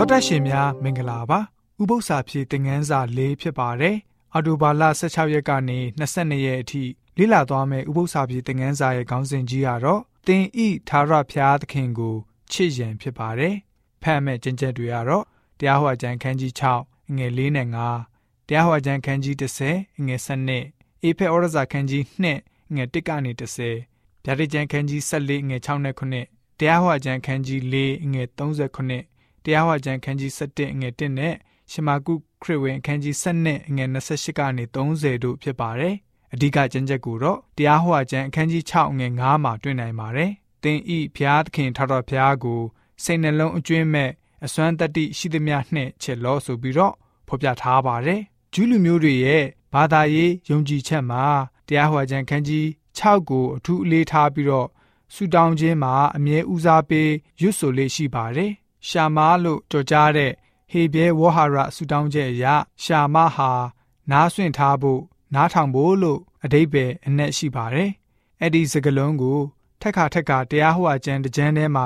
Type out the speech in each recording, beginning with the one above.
တော်တက်ရှင်များမင်္ဂလာပါဥပု္ပ္ပစာဖြည့်သင်ငန်းစာ၄ဖြစ်ပါတယ်အော်တိုဘာလ16ရက်ကနေ22ရက်အထိလေ့လာသွားမယ့်ဥပု္ပ္ပစာဖြည့်သင်ငန်းစာရဲ့ခေါင်းစဉ်ကြီးကတော့သင်ဤသာရဖျားသခင်ကိုချစ်ရန်ဖြစ်ပါတယ်ဖတ်မဲ့ကျင့်ချက်တွေကတော့တရားဟောကျမ်းခန်းကြီး6ငွေ4နဲ့5တရားဟောကျမ်းခန်းကြီး10ငွေ7အေဖက်ဩရစာခန်းကြီး2ငွေ1ကနေ10ဗျာဒိတ်ကျမ်းခန်းကြီး14ငွေ6နဲ့9တရားဟောကျမ်းခန်းကြီး4ငွေ39 တရားဟောကျမ်းခန်းကြီး7အငယ်1နဲ့ရှမာကုခရစ်ဝင်အခန်းကြီး7အငယ်28ကနေ30တို့ဖြစ်ပါတယ်။အဓိကကျမ်းချက်ကိုတော့တရားဟောကျမ်းအခန်းကြီး6အငယ်9မှာတွေ့နိုင်ပါတယ်။သင်ဤဖျားသခင်ထတော်ဖျားကိုစိတ်နှလုံးအကျွင်းမဲ့အစွမ်းတတ္တိရှိသမျှနှင့်ချစ်လို့ဆိုပြီးတော့ဖော်ပြထားပါတယ်။ဂျူးလူမျိုးတွေရဲ့ဘာသာရေးယုံကြည်ချက်မှာတရားဟောကျမ်းခန်းကြီး6ကိုအထူးအလေးထားပြီးတော့ဆူတောင်းခြင်းမှာအမြဲဦးစားပေးရွတ်ဆိုလေးရှိပါတယ် ရှာမာလို့ကြော်ကြားတဲ့ဟေဘဲဝဟာရဆူတောင်းချက်အရရှာမဟာနားဆွင့်ထားဖို့နားထောင်ဖို့လို့အတိတ်ပဲအနက်ရှိပါတယ်။အဲ့ဒီစကလုံးကိုထက်ခါထက်ခါတရားဟောကျမ်းတကြမ်းထဲမှာ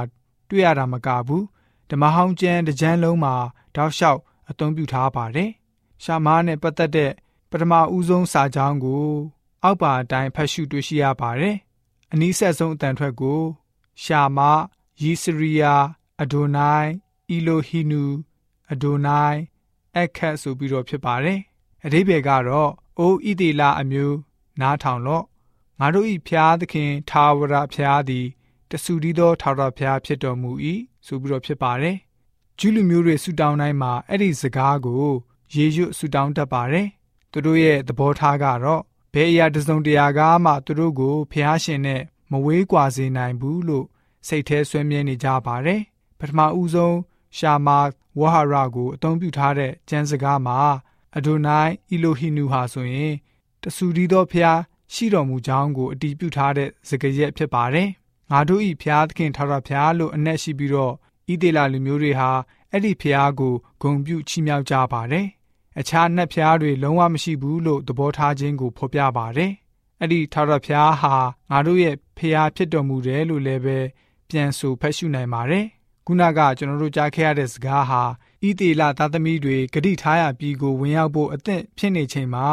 တွေ့ရတာမကဘူးဓမ္မဟောင်းကျမ်းတကြမ်းလုံးမှာတောက်လျှောက်အသုံးပြုထားပါတယ်။ရှာမာနဲ့ပတ်သက်တဲ့ပထမဦးဆုံးစာကြောင်းကို အောက်ပါအတိုင်းဖတ်ရှုတွေ့ရှိရပါတယ်။အနည်းဆက်ဆုံးအတန်ထွက်ကို ရှာမယီစရိယာ အဒိုနိုင်အီလိုဟီနူအဒိုနိုင်အခက်ဆိုပြီးတော့ဖြစ်ပါတယ်အဓိပ္ပာယ်ကတော့အိုးဣတိလအမျိုးနားထောင်လော့ငါတို့ဤဖျားသခင်သာဝရဖျားသည်တဆူဒီသောထာဝရဖျားဖြစ်တော်မူ၏ဆိုပြီးတော့ဖြစ်ပါတယ်ကျူးလူမျိုးတွေဆူတောင်းတိုင်းမှာအဲ့ဒီစကားကိုရေရွတ်ဆူတောင်းတတ်ပါတယ်သူတို့ရဲ့သဘောထားကတော့ဘယ်အရာတစုံတရာကမှသူတို့ကိုဖျားရှင်နဲ့မဝေးကွာစေနိုင်ဘူးလို့စိတ်แท้ဆွဲမြဲနေကြပါတယ်ပ ထမဦးဆုံးရှာမာဝဟာရာကိုအသုံးပြုထားတဲ့ကျမ်းစကားမှာအဒိုနိုင်အီလိုဟီနူဟာဆိုရင်တဆူဒီသောဖျားရှိတော်မူကြောင်းကိုအတည်ပြုထားတဲ့စကားရက်ဖြစ်ပါတယ်။ငါတို့ဤဖျားသခင်ထာဝရဖျားလို့အနက်ရှိပြီးတော့ဣသေလလူမျိုးတွေဟာအဲ့ဒီဖျားကိုဂုံပြုချီးမြှောက်ကြပါတယ်။အခြားနတ်ဖျားတွေလုံးဝမရှိဘူးလို့သဘောထားခြင်းကိုဖော်ပြပါတယ်။အဲ့ဒီထာဝရဖျားဟာငါတို့ရဲ့ဖျားဖြစ်တော်မူတယ်လို့လည်းပဲပြန်ဆိုဖတ်ရှုနိုင်ပါတယ်။ ခုနကကျွန်တော်တို့ကြားခဲ့ရတဲ့စကားဟာဣသေလသားသမီးတွေဂတိထားရပြီးကိုဝင်ရောက်ဖို့အသင့်ဖြစ်နေချိန်မှာ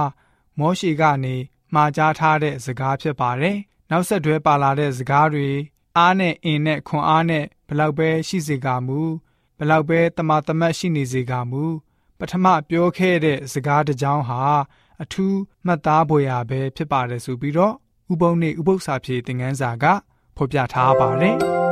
မောရှေကနေမှာကြားထားတဲ့စကားဖြစ်ပါတယ်။နောက်ဆက်တွဲပါလာတဲ့စကားတွေအားနဲ့အင်နဲ့ခွန်အားနဲ့ဘလောက်ပဲရှိစေကမူဘလောက်ပဲတမာတမတ်ရှိနေစေကမူပထမပြောခဲ့တဲ့စကားတစ်ကြောင်းဟာအထူးမှတ်သားဖွယ်ရာပဲဖြစ်ပါတယ်ဆိုပြီးတော့ဥပုံနေဥပု္ပ္ပစာဖြေသင်ခန်းစာကဖော်ပြထားပါတယ်။